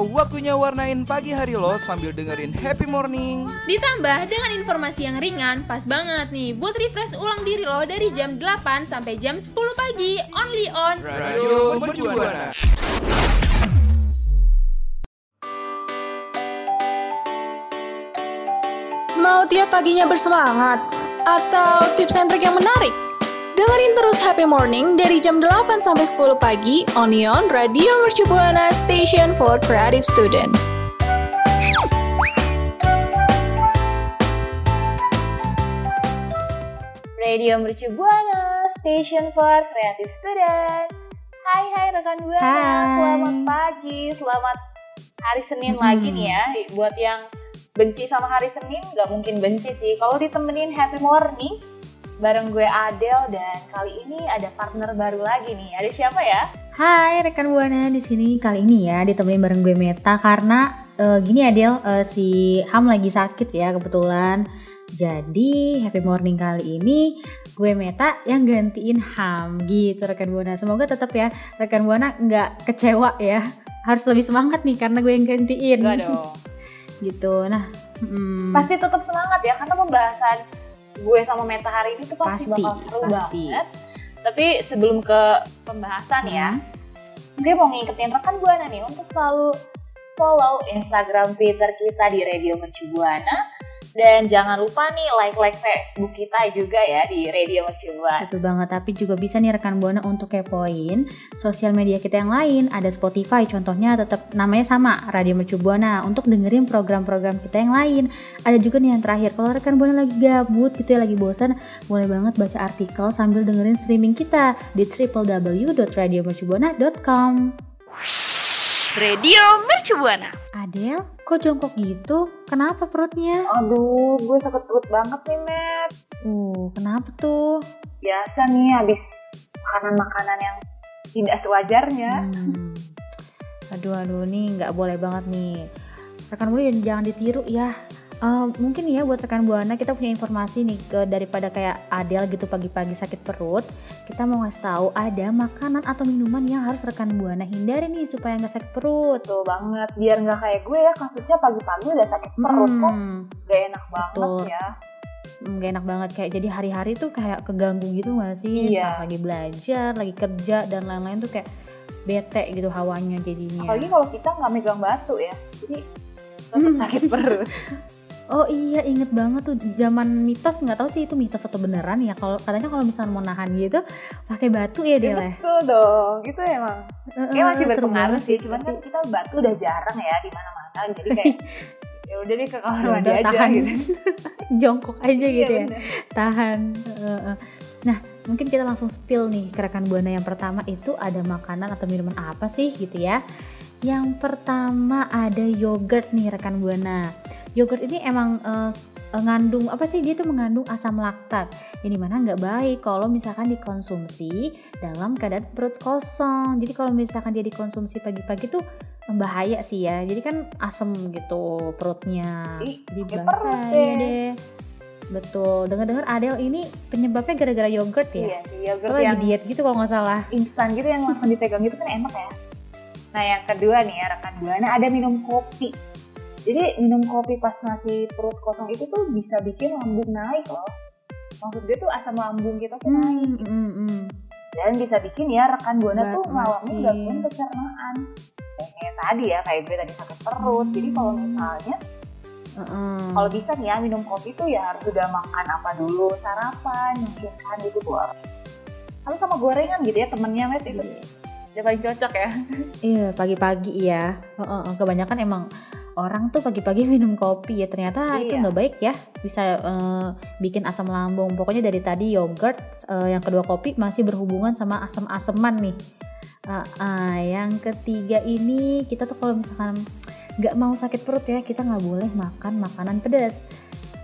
Waktunya warnain pagi hari lo sambil dengerin happy morning. Ditambah dengan informasi yang ringan, pas banget nih buat refresh ulang diri lo dari jam 8 sampai jam 10 pagi, only on Radio Mercubuana. Mau tiap paginya bersemangat? Atau tips and trick yang menarik? Dengerin terus Happy Morning dari jam 8 sampai 10 pagi Onion Radio Mercu Buana Station for Creative Student. Radio Mercu Buana, Station for Creative Student. Hai hai rekan Buana, Hai. selamat pagi, selamat hari Senin Mm-mm. lagi nih ya. Buat yang benci sama hari Senin, nggak mungkin benci sih. Kalau ditemenin happy morning, bareng gue Adele dan kali ini ada partner baru lagi nih. Ada siapa ya? Hai rekan Buana di sini kali ini ya ditemenin bareng gue Meta karena eh, gini Adel eh, si Ham lagi sakit ya kebetulan. Jadi happy morning kali ini gue Meta yang gantiin Ham gitu rekan Buana. Semoga tetap ya rekan Buana nggak kecewa ya. Harus lebih semangat nih karena gue yang gantiin. Dong. gitu. Nah, mm, Pasti tetap semangat ya, karena pembahasan gue sama Meta hari ini tuh pasti, Pasti, bakal seru pasti. banget. Tapi sebelum ke pembahasan ya, Hmm. gue mau ngingetin rekan Buana nih untuk selalu follow Instagram, Twitter kita di Radio Mercu Buana. Dan jangan lupa nih like-like Facebook kita juga ya di Radio Mercu Buana. Betul banget, tapi juga bisa nih rekan Buana untuk kepoin sosial media kita yang lain. Ada Spotify, contohnya tetap namanya sama, Radio Mercu Buana. Untuk dengerin program-program kita yang lain. Ada juga nih yang terakhir, kalau rekan Buana lagi gabut gitu ya, lagi bosan, boleh banget baca artikel sambil dengerin streaming kita di www.radiomercubuana.com. Radio Mercu Buana. Kok jongkok gitu? Kenapa perutnya? Aduh, gue sakit perut banget nih, Met. Uh, kenapa tuh? Biasa nih habis makanan-makanan yang tidak sewajarnya. Hmm. Aduh aduh nih nggak boleh banget nih. Rekan buana jangan ditiru ya. Mungkin ya buat rekan buana kita punya informasi nih ke, daripada kayak Adel gitu pagi-pagi sakit perut. Kita mau ngasih tahu ada makanan atau minuman yang harus rekan buana hindari nih supaya nggak sakit perut. Betul banget, biar nggak kayak gue ya kasusnya pagi-pagi udah sakit perut Hmm, gak enak banget Betul. ya. hmm, gak enak banget kayak jadi hari-hari tuh kayak keganggu gitu gak sih? Iya. Entah lagi belajar, lagi kerja dan lain-lain tuh kayak bete gitu hawanya jadinya. Apalagi kalau kita nggak megang batu ya, jadi Hmm. sakit perut. Oh iya inget banget tuh zaman mitos nggak tahu sih itu mitos atau beneran ya kalau katanya kalau misalnya mau nahan gitu pakai batu ya dia lah. Betul dong, gitu emang. Kayak masih berpengaruh sih, cuman kan kita batu udah jarang ya di mana-mana, jadi kayak ya udah deh ke kamar Ya mandi aja tahan. gitu. jongkok aja Iya, gitu ya bener. tahan. Nah mungkin kita langsung spill nih ke rekan buana yang pertama itu ada makanan atau minuman apa sih gitu ya. Yang pertama ada yogurt nih rekan buana. Yogurt ini emang eh, ngandung apa sih? Dia tuh mengandung asam laktat. Yang di mana nggak baik kalau misalkan dikonsumsi dalam keadaan perut kosong. Jadi kalau misalkan dia dikonsumsi pagi-pagi tuh bahaya sih ya. Jadi kan asam gitu perutnya. Jadi bahaya deh. betul. Dengar-dengar Adele ini penyebabnya gara-gara yogurt ya? Iya yogurt yang lagi diet gitu kalau nggak salah. instan gitu yang langsung dipegang gitu kan enak ya. Nah yang kedua nih ya rekan buana ada minum kopi. Jadi minum kopi pas masih perut kosong itu tuh bisa bikin lambung naik loh. Maksud gue tuh asam lambung kita tuh naik. hmm, hmm, hmm. Dan bisa bikin ya rekan buana tuh masih. gangguan pencernaan. Kayak tadi ya kayak gue tadi sakit perut. Jadi kalau misalnya Heeh. kalau bisa nih ya minum kopi tuh ya harus udah makan apa dulu sarapan mungkin kan gitu buat Lalu sama gorengan gitu ya temennya met itu udah paling cocok ya. Iya pagi-pagi ya. Kebanyakan emang orang tuh pagi-pagi minum kopi ya ternyata itu Iya. nggak baik ya bisa eh, bikin asam lambung pokoknya dari tadi yogurt eh, yang kedua kopi masih berhubungan sama asam-aseman nih Ah, ah, yang ketiga ini kita tuh kalau misalkan nggak mau sakit perut ya kita nggak boleh makan makanan pedas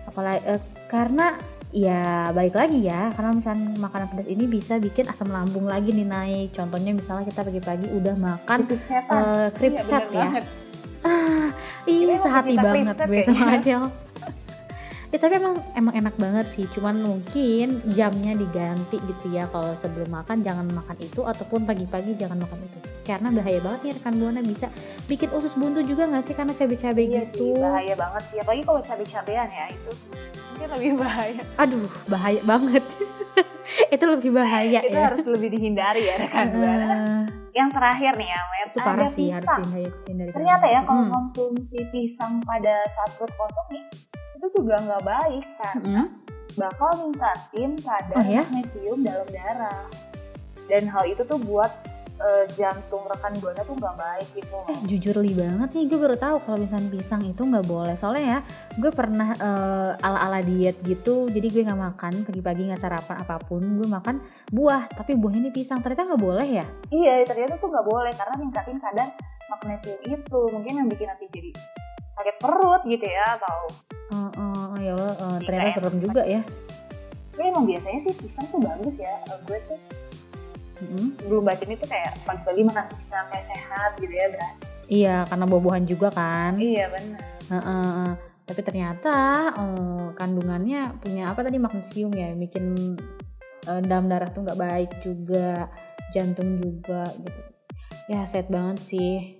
apalagi eh, karena ya balik lagi ya karena misalnya makanan pedas ini bisa bikin asam lambung lagi nih naik contohnya misalnya kita pagi-pagi udah makan Tipis setan. eh Iya, ya banget. Ah, Ini iya sehati banget kripset gue sama kayaknya. Ya tapi emang emang enak banget sih, cuman mungkin jamnya diganti gitu ya. Kalau sebelum makan jangan makan itu ataupun pagi-pagi jangan makan itu. Karena bahaya banget nih rekan buana bisa bikin usus buntu juga nggak sih karena cabai-cabai Iya gitu. sih, bahaya banget sih. Apalagi kalau cabai-cabean ya, itu mungkin lebih bahaya. Aduh, bahaya banget. itu lebih bahaya itu ya. harus lebih dihindari ya rekan buana. Yang terakhir nih ya, Met, itu parah ada sih harus pisang. dihindari. dihindari Ternyata ya kalau Hmm. konsumsi pisang pada saat kosong nih, itu juga nggak baik karena Mm-mm. bakal ningkatin kadar Oh, ya? magnesium dalam darah. Dan hal itu tuh buat eh, jantung rekan buana tuh nggak baik gitu. Eh jujur li banget nih gue baru tahu kalau misalnya pisang itu nggak boleh soalnya ya gue pernah eh, ala-ala diet gitu jadi gue nggak makan pagi-pagi nggak sarapan apa pun gue makan buah tapi buahnya ini pisang ternyata nggak boleh ya Iya, ternyata tuh nggak boleh karena ningkatin kadar magnesium itu mungkin yang bikin nanti jadi sakit perut gitu ya atau eh, eh, ya Allah Jadi ternyata kayak serem juga ya. Tapi emang biasanya sih pisang tuh bagus ya Eh, gue tuh. Mm-mm. belum baca itu kayak pagi-pagi makan pisang kayak sehat gitu ya berarti. Iya karena buah-buahan juga kan. Iya benar. Eh, eh, eh. tapi ternyata eh, kandungannya punya apa tadi magnesium ya bikin eh, dalam darah tuh nggak baik juga jantung juga gitu. Ya sad banget sih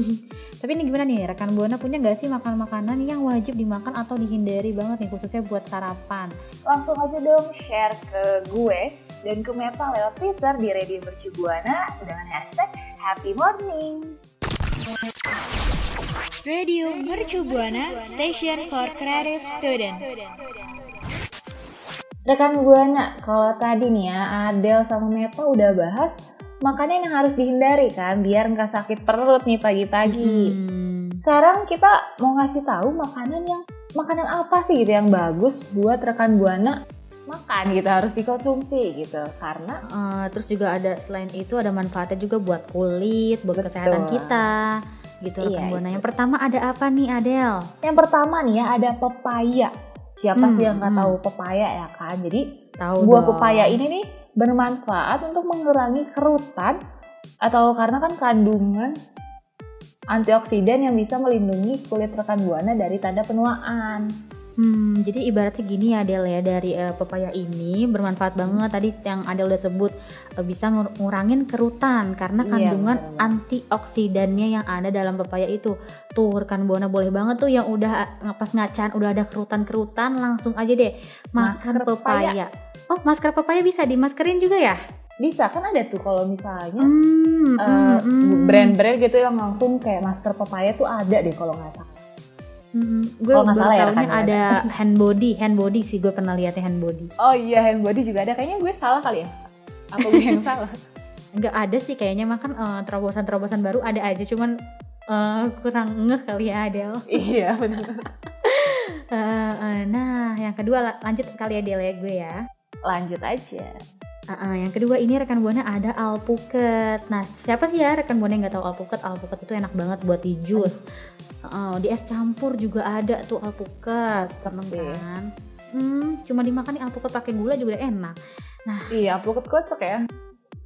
tapi ini gimana nih rekan buana punya nggak sih makan makanan yang wajib dimakan atau dihindari banget nih khususnya buat sarapan langsung aja dong share ke gue dan ke Meta lewat Twitter di Radio Mercubuana dengan hashtag Happy Morning. Radio Mercu Buana Station for Creative Student. Rekan Buana, kalau tadi nih ya Adel sama Meta udah bahas makanan yang harus dihindari kan biar nggak sakit perut nih pagi-pagi. Hmm. Sekarang kita mau ngasih tahu makanan yang makanan apa sih gitu yang bagus buat rekan Buana makan gitu harus dikonsumsi gitu karena Eh, terus juga ada selain itu ada manfaatnya juga buat kulit buat Betul. kesehatan kita gitu Iya, rekan buana itu. yang pertama ada apa nih Adel yang pertama nih ya ada pepaya. Siapa Hmm, sih yang nggak hmm. tahu pepaya ya kan? Jadi tahu buah dong. pepaya ini nih bermanfaat untuk mengurangi kerutan atau karena kan kandungan antioksidan yang bisa melindungi kulit rekan buana dari tanda penuaan. Hmm, jadi ibaratnya gini ya Adel ya dari eh, pepaya ini bermanfaat banget tadi yang Adel udah sebut eh, bisa ngur- ngurangin kerutan karena Iya, kandungan benar-benar. antioksidannya yang ada dalam pepaya itu. Tuh rekan buana boleh banget tuh yang udah eh, pas ngacan udah ada kerutan-kerutan langsung aja deh makan Masker pepaya. Oh, masker pepaya bisa dimaskerin juga ya? Bisa kan ada tuh kalau misalnya Hmm, hmm, hmm. brand-brand gitu yang langsung kayak masker pepaya tuh ada deh kalau nggak salah. Hmm, gue nggak baru ya, buana. ada hand body, hand body sih gue pernah lihatnya hand body. Oh iya hand body juga ada. Kayaknya gue salah kali ya. Apa gue yang salah? Nggak ada sih kayaknya makan eh, terobosan-terobosan baru ada aja cuman eh, kurang ngeh kali ya Adel. iya benar. Eh, eh, nah yang kedua la- lanjut kali ya Del ya gue ya. Lanjut aja. Eh, yang kedua ini rekan buana ada alpukat. Nah siapa sih ya rekan buana yang nggak tahu alpukat? Alpukat itu enak banget buat di jus. Eh, di es campur juga ada tuh alpukat, seneng kan? Hmm, cuma dimakan nih alpukat pakai gula juga udah enak. Iya, alpukat kocok ya.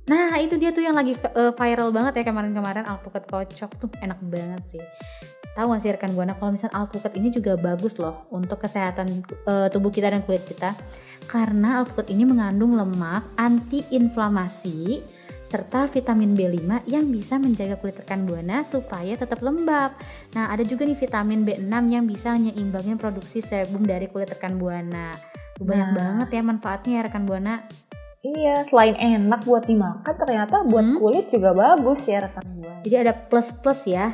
Nah itu dia tuh yang lagi eh, viral banget ya kemarin-kemarin alpukat kocok tuh enak banget sih. Tahu gak sih rekan buana kalau misalnya alpukat ini juga bagus loh untuk kesehatan eh, tubuh kita dan kulit kita karena alpukat ini mengandung lemak anti-inflamasi serta vitamin B5 yang bisa menjaga kulit rekan buana supaya tetap lembab. Nah, ada juga nih vitamin B6 yang bisa nyeimbangin produksi sebum dari kulit rekan buana. Banyak Nah. banget ya manfaatnya ya rekan buana. Iya, selain enak buat dimakan, ternyata buat Hmm. kulit juga bagus ya rekan buana. Jadi ada plus-plus ya,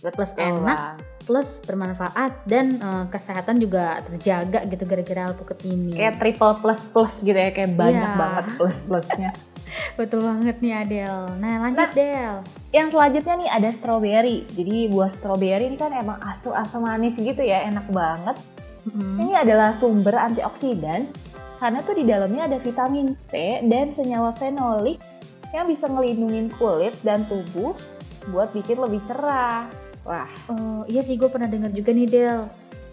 plus enak, plus bermanfaat dan eh, kesehatan juga terjaga gitu gara-gara alpukat ini. Kayak triple plus plus gitu ya, kayak banyak Iya. banget plus plusnya. Betul banget nih Adel. Nah lanjut Nah. Del. Yang selanjutnya nih ada strawberry. Jadi buah strawberry ini kan emang asam-asam manis gitu ya, enak banget. Mm-mm. Ini adalah sumber antioksidan karena tuh di dalamnya ada vitamin C dan senyawa fenolik yang bisa ngelindungin kulit dan tubuh buat bikin lebih cerah. Wah, Oh iya sih gue pernah denger juga nih Del.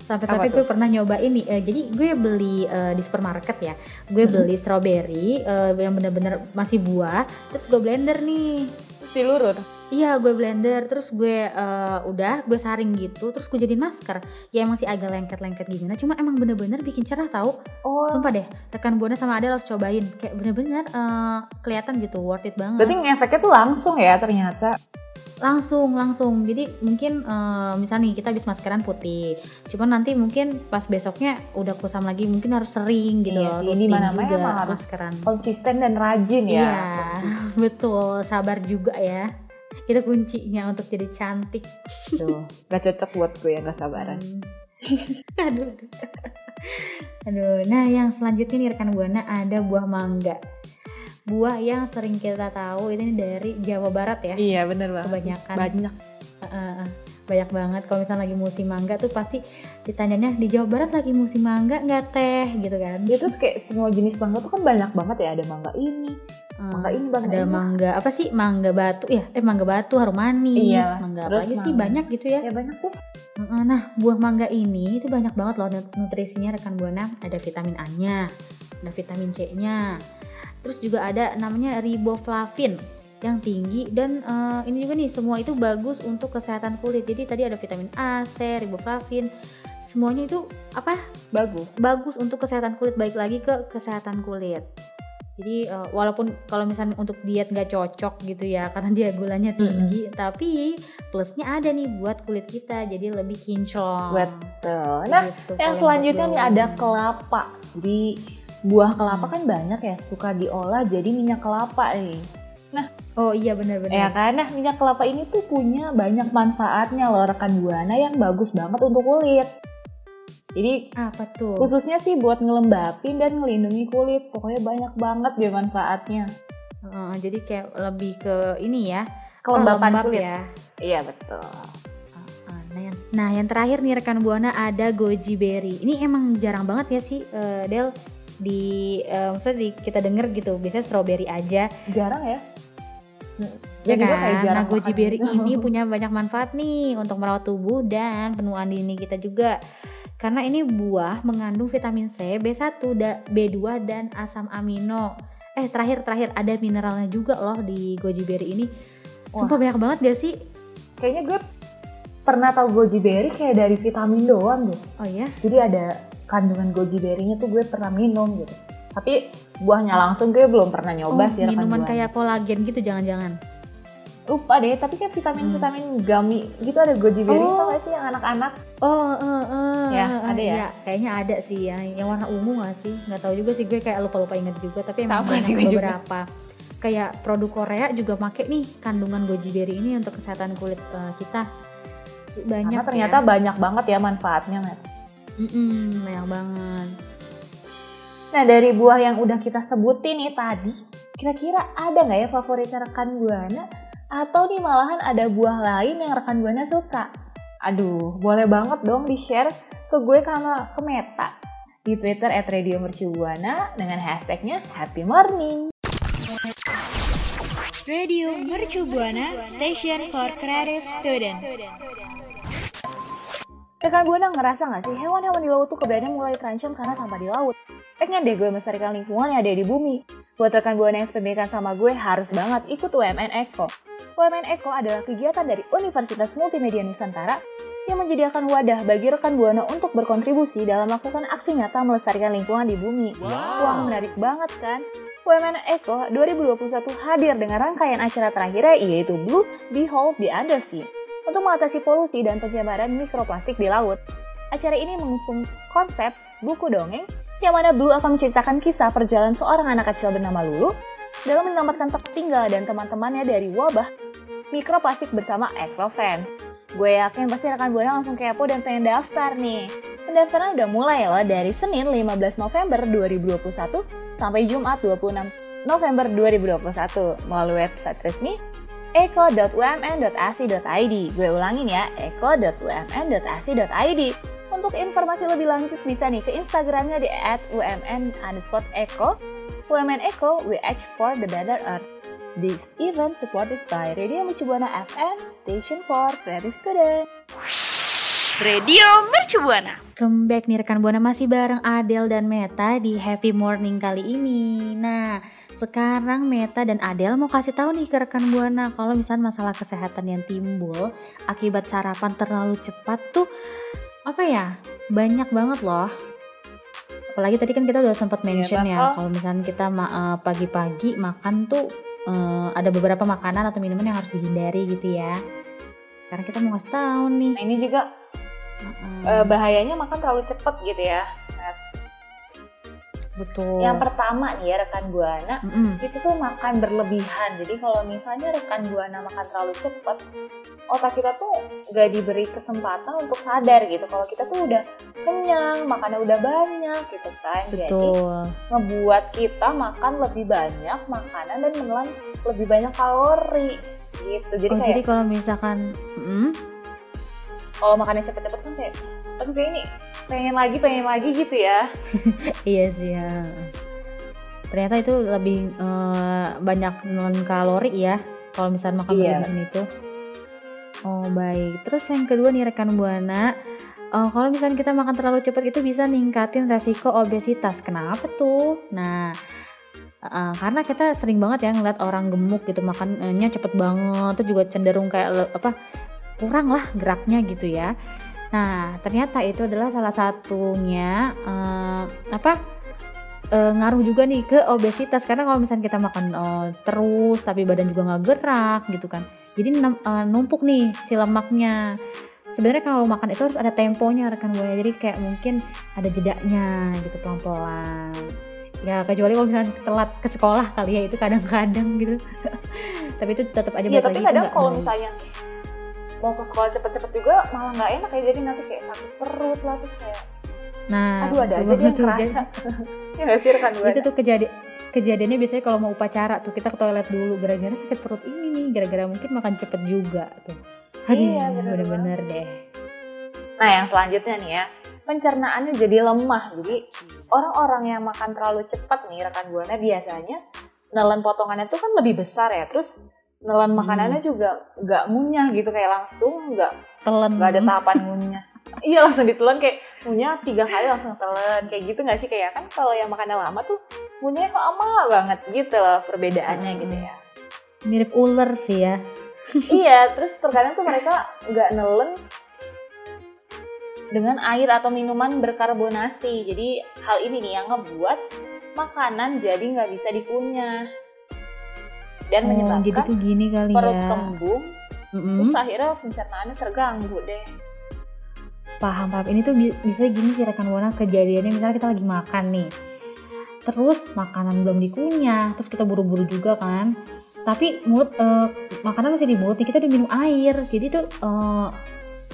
Sampai-sampai Apa gue pernah nyobain nih. eh, jadi gue beli eh, di supermarket ya. Gue beli strawberry eh, yang bener-bener masih buah. Terus gue blender nih. silurur. Iya gue blender terus gue eh, udah gue saring gitu terus gue jadiin masker ya emang sih agak lengket-lengket gimana cuma emang bener-bener bikin cerah tahu Oh, sumpah deh rekan buana sama Adel harus cobain kayak bener-bener eh, kelihatan gitu worth it banget berarti ngefeknya tuh langsung ya ternyata. Langsung langsung jadi mungkin eh, misalnya nih kita habis maskeran putih cuman nanti mungkin pas besoknya udah kusam lagi mungkin harus sering gitu Iya loh sih, rutin di mana-mana juga emang harus maskeran Konsisten dan rajin ya. iya betul sabar juga ya itu kuncinya untuk jadi cantik Tuh, gak cocok buat gue yang gak sabaran. Hmm. aduh, aduh. Aduh, nah yang selanjutnya nih rekan buana ada buah mangga. Buah yang sering kita tahu ini dari Jawa Barat ya. Iya bener banget. Kebanyakan. Banyak. Heeh, banyak banget kalau misalnya lagi musim mangga tuh pasti ditanyanya di Jawa Barat lagi musim mangga nggak teh gitu kan. Ya terus kayak semua jenis mangga tuh kan banyak banget ya. Ada mangga ini, mangga ini, mangga ada ini. mangga apa sih mangga batu ya eh mangga batu harum manis Iya, mangga apa lagi sih banyak gitu ya Ya banyak tuh. Heeh, Nah, buah mangga ini itu banyak banget loh nut- nutrisinya rekan buana. Ada vitamin A-nya, ada vitamin C-nya. Terus juga ada namanya riboflavin yang tinggi dan eh, ini juga nih semua itu bagus untuk kesehatan kulit. Jadi tadi ada vitamin A, C, riboflavin. Semuanya itu apa? Bagus. Bagus untuk kesehatan kulit. Baik lagi ke kesehatan kulit. Jadi eh, walaupun kalau misalnya untuk diet nggak cocok gitu ya karena dia gulanya tinggi, tapi plusnya ada nih buat kulit kita jadi lebih kinclong. Betul. Nah, Gitu, yang selanjutnya nih ada kelapa. Jadi buah kelapa Hmm. kan banyak ya suka diolah jadi minyak kelapa nih. Oh iya benar-benar. Ya kan? Nah, minyak kelapa ini tuh punya banyak manfaatnya loh rekan Buana yang bagus banget untuk kulit. Jadi Apa tuh? khususnya sih buat ngelembapin dan ngelindungi kulit. Pokoknya banyak banget dia manfaatnya. Heeh, jadi kayak lebih ke ini ya. Kelembapan lembab kulit. ya. Iya betul. Nah yang, nah yang terakhir nih rekan buana ada goji berry. Ini emang jarang banget ya sih eh, Del di eh, maksudnya di, kita denger gitu. Biasanya strawberry aja. Jarang ya? Ya kayak kan? Nah goji berry gitu. ini punya banyak manfaat nih untuk merawat tubuh dan penuaan dini kita juga. Karena ini buah mengandung vitamin C, B1, da- B2 dan asam amino. Eh terakhir terakhir ada mineralnya juga loh di goji berry ini. Sumpah banyak banget gak sih? Kayaknya gue pernah tahu goji berry kayak dari vitamin doang deh. Oh ya? Jadi ada kandungan goji berry-nya tuh gue pernah minum gitu. Tapi buahnya langsung gue belum pernah Oh, nyoba sih rekan minuman kayak kolagen gitu jangan-jangan. lupa deh tapi kan vitamin vitamin gummy gitu ada goji berry Oh. tau gak sih yang anak-anak Oh, eh, eh, Ya, eh, ada ya? iya, kayaknya ada sih ya. Yang warna ungu gak sih? Nggak tahu juga sih gue kayak lupa-lupa inget juga. Tapi emang Sama sih gue juga. beberapa. Kayak produk Korea juga make nih kandungan goji berry ini untuk kesehatan kulit eh, kita. Banyak karena ternyata ya. banyak banget ya manfaatnya Matt. Mm-mm, banyak banget. nah dari buah yang udah kita sebutin nih tadi kira-kira ada nggak ya favoritnya rekan buana atau nih malahan ada buah lain yang rekan buana suka aduh boleh banget dong di share ke gue karena ke Meta di Twitter at Radio Mercubuana dengan hashtagnya Happy Morning. Radio Mercu Buana Station for Creative Student. Rekan Buana ngerasa nggak sih hewan-hewan di laut tuh keberadaannya mulai terancam karena sampah di laut? Pengen deh gue melestarikan lingkungan yang ada di bumi. Buat rekan Buana yang sependidikan sama gue harus banget ikut UMN Eko. UMN Eko adalah kegiatan dari Universitas Multimedia Nusantara yang menyediakan wadah bagi rekan Buana untuk berkontribusi dalam melakukan aksi nyata melestarikan lingkungan di bumi. Wah, menarik banget kan? UMN Eko 2021 hadir dengan rangkaian acara terakhirnya yaitu Blue Behold the Undersea untuk mengatasi polusi dan penyebaran mikroplastik di laut. Acara ini mengusung konsep buku dongeng yang mana Blue akan menceritakan kisah perjalanan seorang anak kecil bernama Lulu dalam menyelamatkan tempat tinggal dan teman-temannya dari wabah mikroplastik bersama Ecrofans. Gue yakin pasti rekan Buana langsung kepo dan pengen daftar nih. Pendaftaran udah mulai loh dari Senin 15 November 2021 sampai Jumat 26 November 2021 melalui website resmi eko.umn.ac.id. Gue ulangin ya, eko.umn.ac.id. Untuk informasi lebih lanjut bisa nih ke Instagramnya di @umn underscore eko. UMN Eko, we act for the better earth. This event supported by Radio Mercu Buana FM, station for creative student. Radio Mercu Buana. Comeback nih rekan Buana masih bareng Adele dan Meta di Happy Morning kali ini. Nah, sekarang Meta dan Adele mau kasih tahu nih ke rekan Buana kalau misalnya masalah kesehatan yang timbul akibat sarapan terlalu cepat tuh apa ya? Banyak banget loh. Apalagi tadi kan kita udah sempat mention Iya, ya bakal. kalau misalnya kita ma- eh, pagi-pagi makan tuh eh, ada beberapa makanan atau minuman yang harus dihindari gitu ya. Sekarang kita mau ngasih tahu nih. Nah ini juga eh, bahayanya makan terlalu cepet gitu ya. Betul. Yang pertama nih ya rekan Buana, Mm-mm. itu tuh makan berlebihan. Jadi kalau misalnya rekan Buana makan terlalu cepet, otak kita tuh gak diberi kesempatan untuk sadar gitu. Kalau kita tuh udah kenyang, makannya udah banyak gitu kan. Jadi Betul. ngebuat kita makan lebih banyak makanan dan menelan lebih banyak kalori gitu. Jadi oh, kayak jadi kalau misalkan mm, kalau makannya cepet-cepet kan kayak, aduh kayak ini pengen lagi, pengen lagi gitu ya. iya sih ya. Ternyata itu lebih eh, banyak menelan kalori ya kalau misalnya makan Iya. berlebihan itu. Oh baik. Terus yang kedua nih rekan buana, eh, kalau misalnya kita makan terlalu cepat itu bisa ningkatin resiko obesitas. Kenapa tuh? Nah, eh, karena kita sering banget ya ngeliat orang gemuk gitu makannya cepet banget, itu juga cenderung kayak apa kurang lah geraknya gitu ya. Nah, ternyata itu adalah salah satunya eh, apa eh, ngaruh juga nih ke obesitas karena kalau misalnya kita makan eh, terus tapi badan juga nggak gerak gitu kan, jadi eh, numpuk nih si lemaknya. Sebenarnya kalau makan itu harus ada temponya rekan buana, jadi kayak mungkin ada jedanya gitu pelan-pelan. Ya kecuali kalau misalnya telat ke sekolah kali ya itu kadang-kadang gitu. tapi itu tetap aja balik tapi kadang kalau misalnya mau ke sekolah cepet-cepet juga malah nggak enak ya jadi nanti kayak sakit perut lah terus kayak nah aduh ada aja yang kerasa ya nggak sih rekan itu tuh kejadian kejadiannya biasanya kalau mau upacara tuh kita ke toilet dulu gara-gara sakit perut ini nih gara-gara mungkin makan cepet juga tuh. Aduh Iya, bener bener-bener deh. Nah yang selanjutnya nih ya pencernaannya jadi lemah jadi orang-orang yang makan terlalu cepat nih rekan buana biasanya nelan potongannya tuh kan lebih besar ya terus nelan Hmm. makanannya juga nggak ngunyah gitu kayak langsung nggak telan. nggak ada tahapan ngunyah. Iya langsung ditelan kayak ngunyah tiga kali langsung telan. Kayak gitu nggak sih? Kayak kan kalau yang makannya lama tuh ngunyahnya lama banget gitu loh perbedaannya gitu ya. Mirip ular sih ya. Iya terus terkadang tuh mereka nggak nelen dengan air atau minuman berkarbonasi. Jadi hal ini nih yang ngebuat makanan jadi nggak bisa dikunyah dan oh jadi menyebabkan tuh gini kali perut ya. kembung Mm-mm. terus akhirnya pencernaannya terganggu deh. Paham paham. Ini tuh bi- bisa gini sih rekan buana kejadiannya. Misalnya kita lagi makan nih terus makanan belum dikunyah terus kita buru-buru juga kan. Tapi mulut eh, makanan masih di mulut nih kita udah minum air. Jadi tuh eh,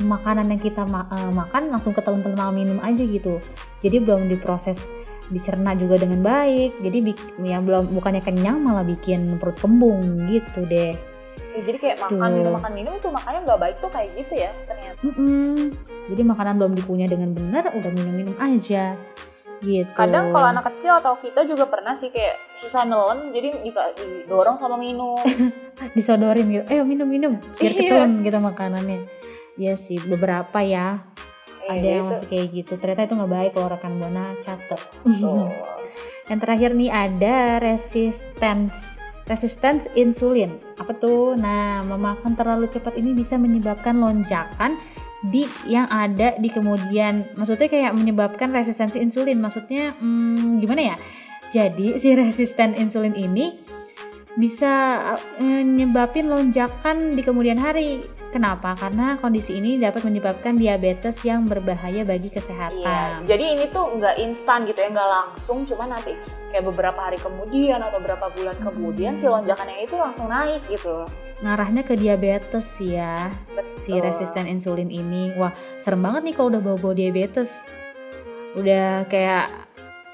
makanan yang kita ma- eh, makan langsung ketelan-telan sama minum aja gitu. Jadi belum diproses dicerna juga dengan baik. Jadi ya belum bukannya kenyang malah bikin perut kembung gitu deh. Ya, jadi kayak makan Tuh. minum makan minum tuh makanya nggak baik tuh kayak gitu ya ternyata. Mm-mm. jadi makanan belum dikunyah dengan benar udah minum-minum aja. Gitu. Kadang kalau anak kecil atau kita juga pernah sih kayak susah nelen jadi dika- didorong sama minum. Disodorin gitu. Eh minum minum biar Iya. ketelan gitu makanannya. Iya sih beberapa ya Ada yang gitu. masih kayak gitu. Ternyata itu nggak baik kalau rekan buana catet. Tuh. yang terakhir nih ada resistance. Resistance insulin. Apa tuh? Nah memakan terlalu cepat ini bisa menyebabkan lonjakan di yang ada di kemudian maksudnya kayak menyebabkan resistensi insulin. Maksudnya hmm, gimana ya? Jadi si resisten insulin ini bisa eh, nyebabin lonjakan di kemudian hari kenapa karena kondisi ini dapat menyebabkan diabetes yang berbahaya bagi Iya, kesehatan jadi ini tuh nggak instan gitu ya, nggak langsung, cuma nanti kayak beberapa hari kemudian atau beberapa bulan kemudian si lonjakannya itu langsung naik gitu. ngarahnya ke diabetes ya si Betul. resisten insulin ini wah serem banget nih kalau udah bawa-bawa diabetes udah kayak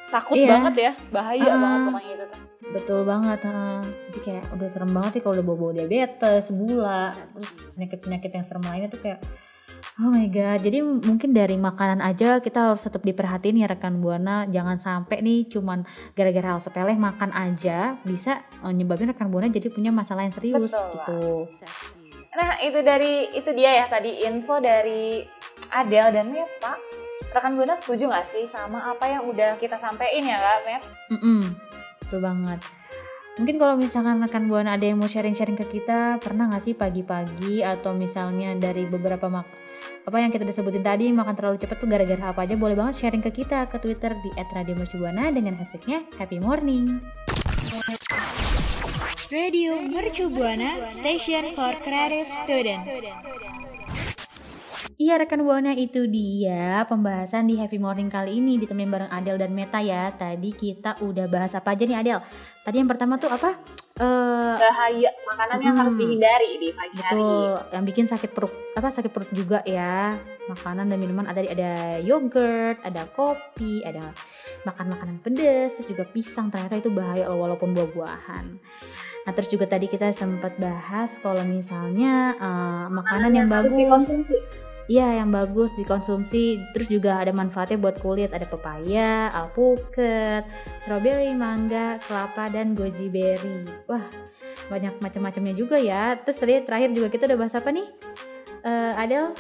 takut Iya. banget ya bahaya Ah. banget pokoknya itu tuh Betul banget, heeh. jadi kayak udah serem banget nih kalau udah bawa-bawa diabetes, gula, terus? Penyakit-penyakit yang serem lainnya tuh kayak Oh my god, jadi mungkin dari makanan aja kita harus tetap diperhatiin ya rekan buana, jangan sampai nih cuman gara-gara hal sepele makan aja bisa eh, nyebabin rekan buana jadi punya masalah yang serius Betul, gitu. nah itu dari itu dia ya tadi info dari Adele dan Meta rekan buana setuju nggak sih sama apa yang udah kita sampein ya kak Met? Mm-mm, betul banget. Mungkin kalau misalkan rekan buana ada yang mau sharing-sharing ke kita, pernah nggak sih pagi-pagi atau misalnya dari beberapa mak apa yang kita disebutin tadi makan terlalu cepat tuh gara-gara apa aja boleh banget sharing ke kita ke Twitter di @radiomercubuana dengan hashtagnya Happy Morning. Radio Mercu Buana Station for Creative Student. Iya rekan buana itu dia pembahasan di Happy Morning kali ini ditemenin bareng Adel dan Meta ya. Tadi kita udah bahas apa aja nih Adel? Tadi yang pertama tuh apa? Eh bahaya makanan yang Hmm. harus dihindari di pagi hari Betul, yang bikin sakit perut apa sakit perut juga ya. Makanan dan minuman ada ada yogurt, ada kopi, ada makan makanan pedas, terus juga pisang. Ternyata itu bahaya loh walaupun buah-buahan. Nah, terus juga tadi kita sempat bahas kalau misalnya eh, makanan yang harus bagus. dikonsumsi. Iya, yang bagus dikonsumsi. Terus juga ada manfaatnya buat kulit. Ada pepaya, alpukat, strawberry, mangga, kelapa, dan goji berry. Wah, banyak macam-macamnya juga ya. Terus terakhir juga kita udah bahas apa nih? Eh, Adel?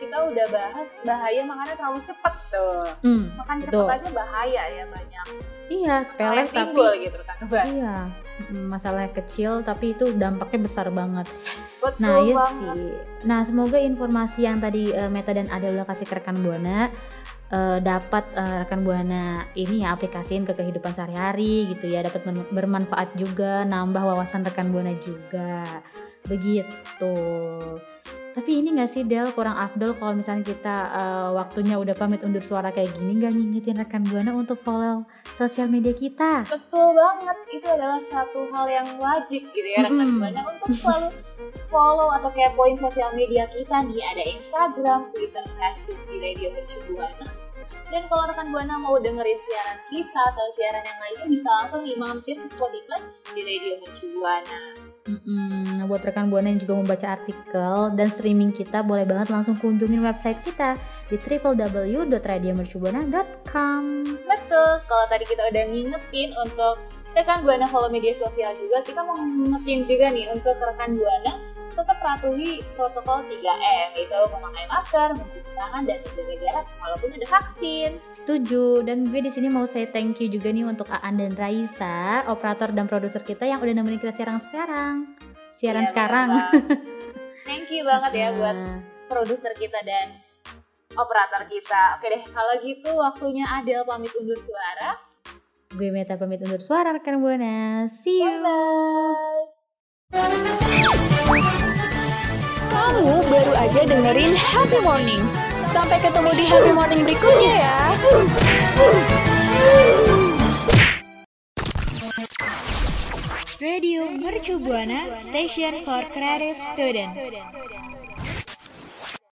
Kita udah bahas bahaya makannya terlalu cepat tuh Hmm, makan Betul. cepat aja bahaya ya banyak iya, sepele tapi gitu kan iya, masalahnya kecil tapi itu dampaknya besar banget. betul Nah, iya banget sih. Nah, semoga informasi yang tadi eh, Meta dan Adel udah kasih ke rekan Buana eh, dapat eh, rekan Buana ini ya aplikasiin ke kehidupan sehari-hari gitu ya, dapat bermanfaat juga, nambah wawasan rekan Buana juga. Begitu. Tapi ini gak sih Del? Kurang afdol kalau misalnya kita eh, waktunya udah pamit undur suara kayak gini gak ngingetin rekan Buana untuk follow sosial media kita. betul banget. Itu adalah satu hal yang wajib gitu ya rekan buana untuk selalu follow atau kepoin sosial media kita nih. Ada Instagram, Twitter, Facebook di Radio Mercu Buana. Dan kalau rekan buana mau dengerin siaran kita atau siaran yang lainnya bisa langsung nih mampir ke Spotify di Radio Mercu Buana Mm-mm. Nah, buat rekan buana yang juga membaca artikel dan streaming kita, boleh banget langsung kunjungin website kita di www.radiomercubuana.com. Betul, kalau tadi kita udah ngingetin untuk rekan Buana follow media sosial juga, kita mau ngingetin juga nih untuk rekan Buana tetap patuhi protokol 3M, itu memakai masker, mencuci tangan, dan menjaga jarak walaupun ada vaksin. Setuju. Dan gue di sini mau say thank you juga nih untuk Aan dan Raisa, operator dan produser kita yang udah nemenin kita siaran sekarang. Siaran Iya, sekarang. Thank you banget ya buat Nah, produser kita dan operator kita. Oke deh, kalau gitu waktunya Adel pamit undur suara. gue Meta pamit undur suara rekan buana. See you. Kamu baru aja dengerin Happy Morning. Sampai ketemu di Happy Morning berikutnya ya. Radio Mercu Buana Station for Creative Student.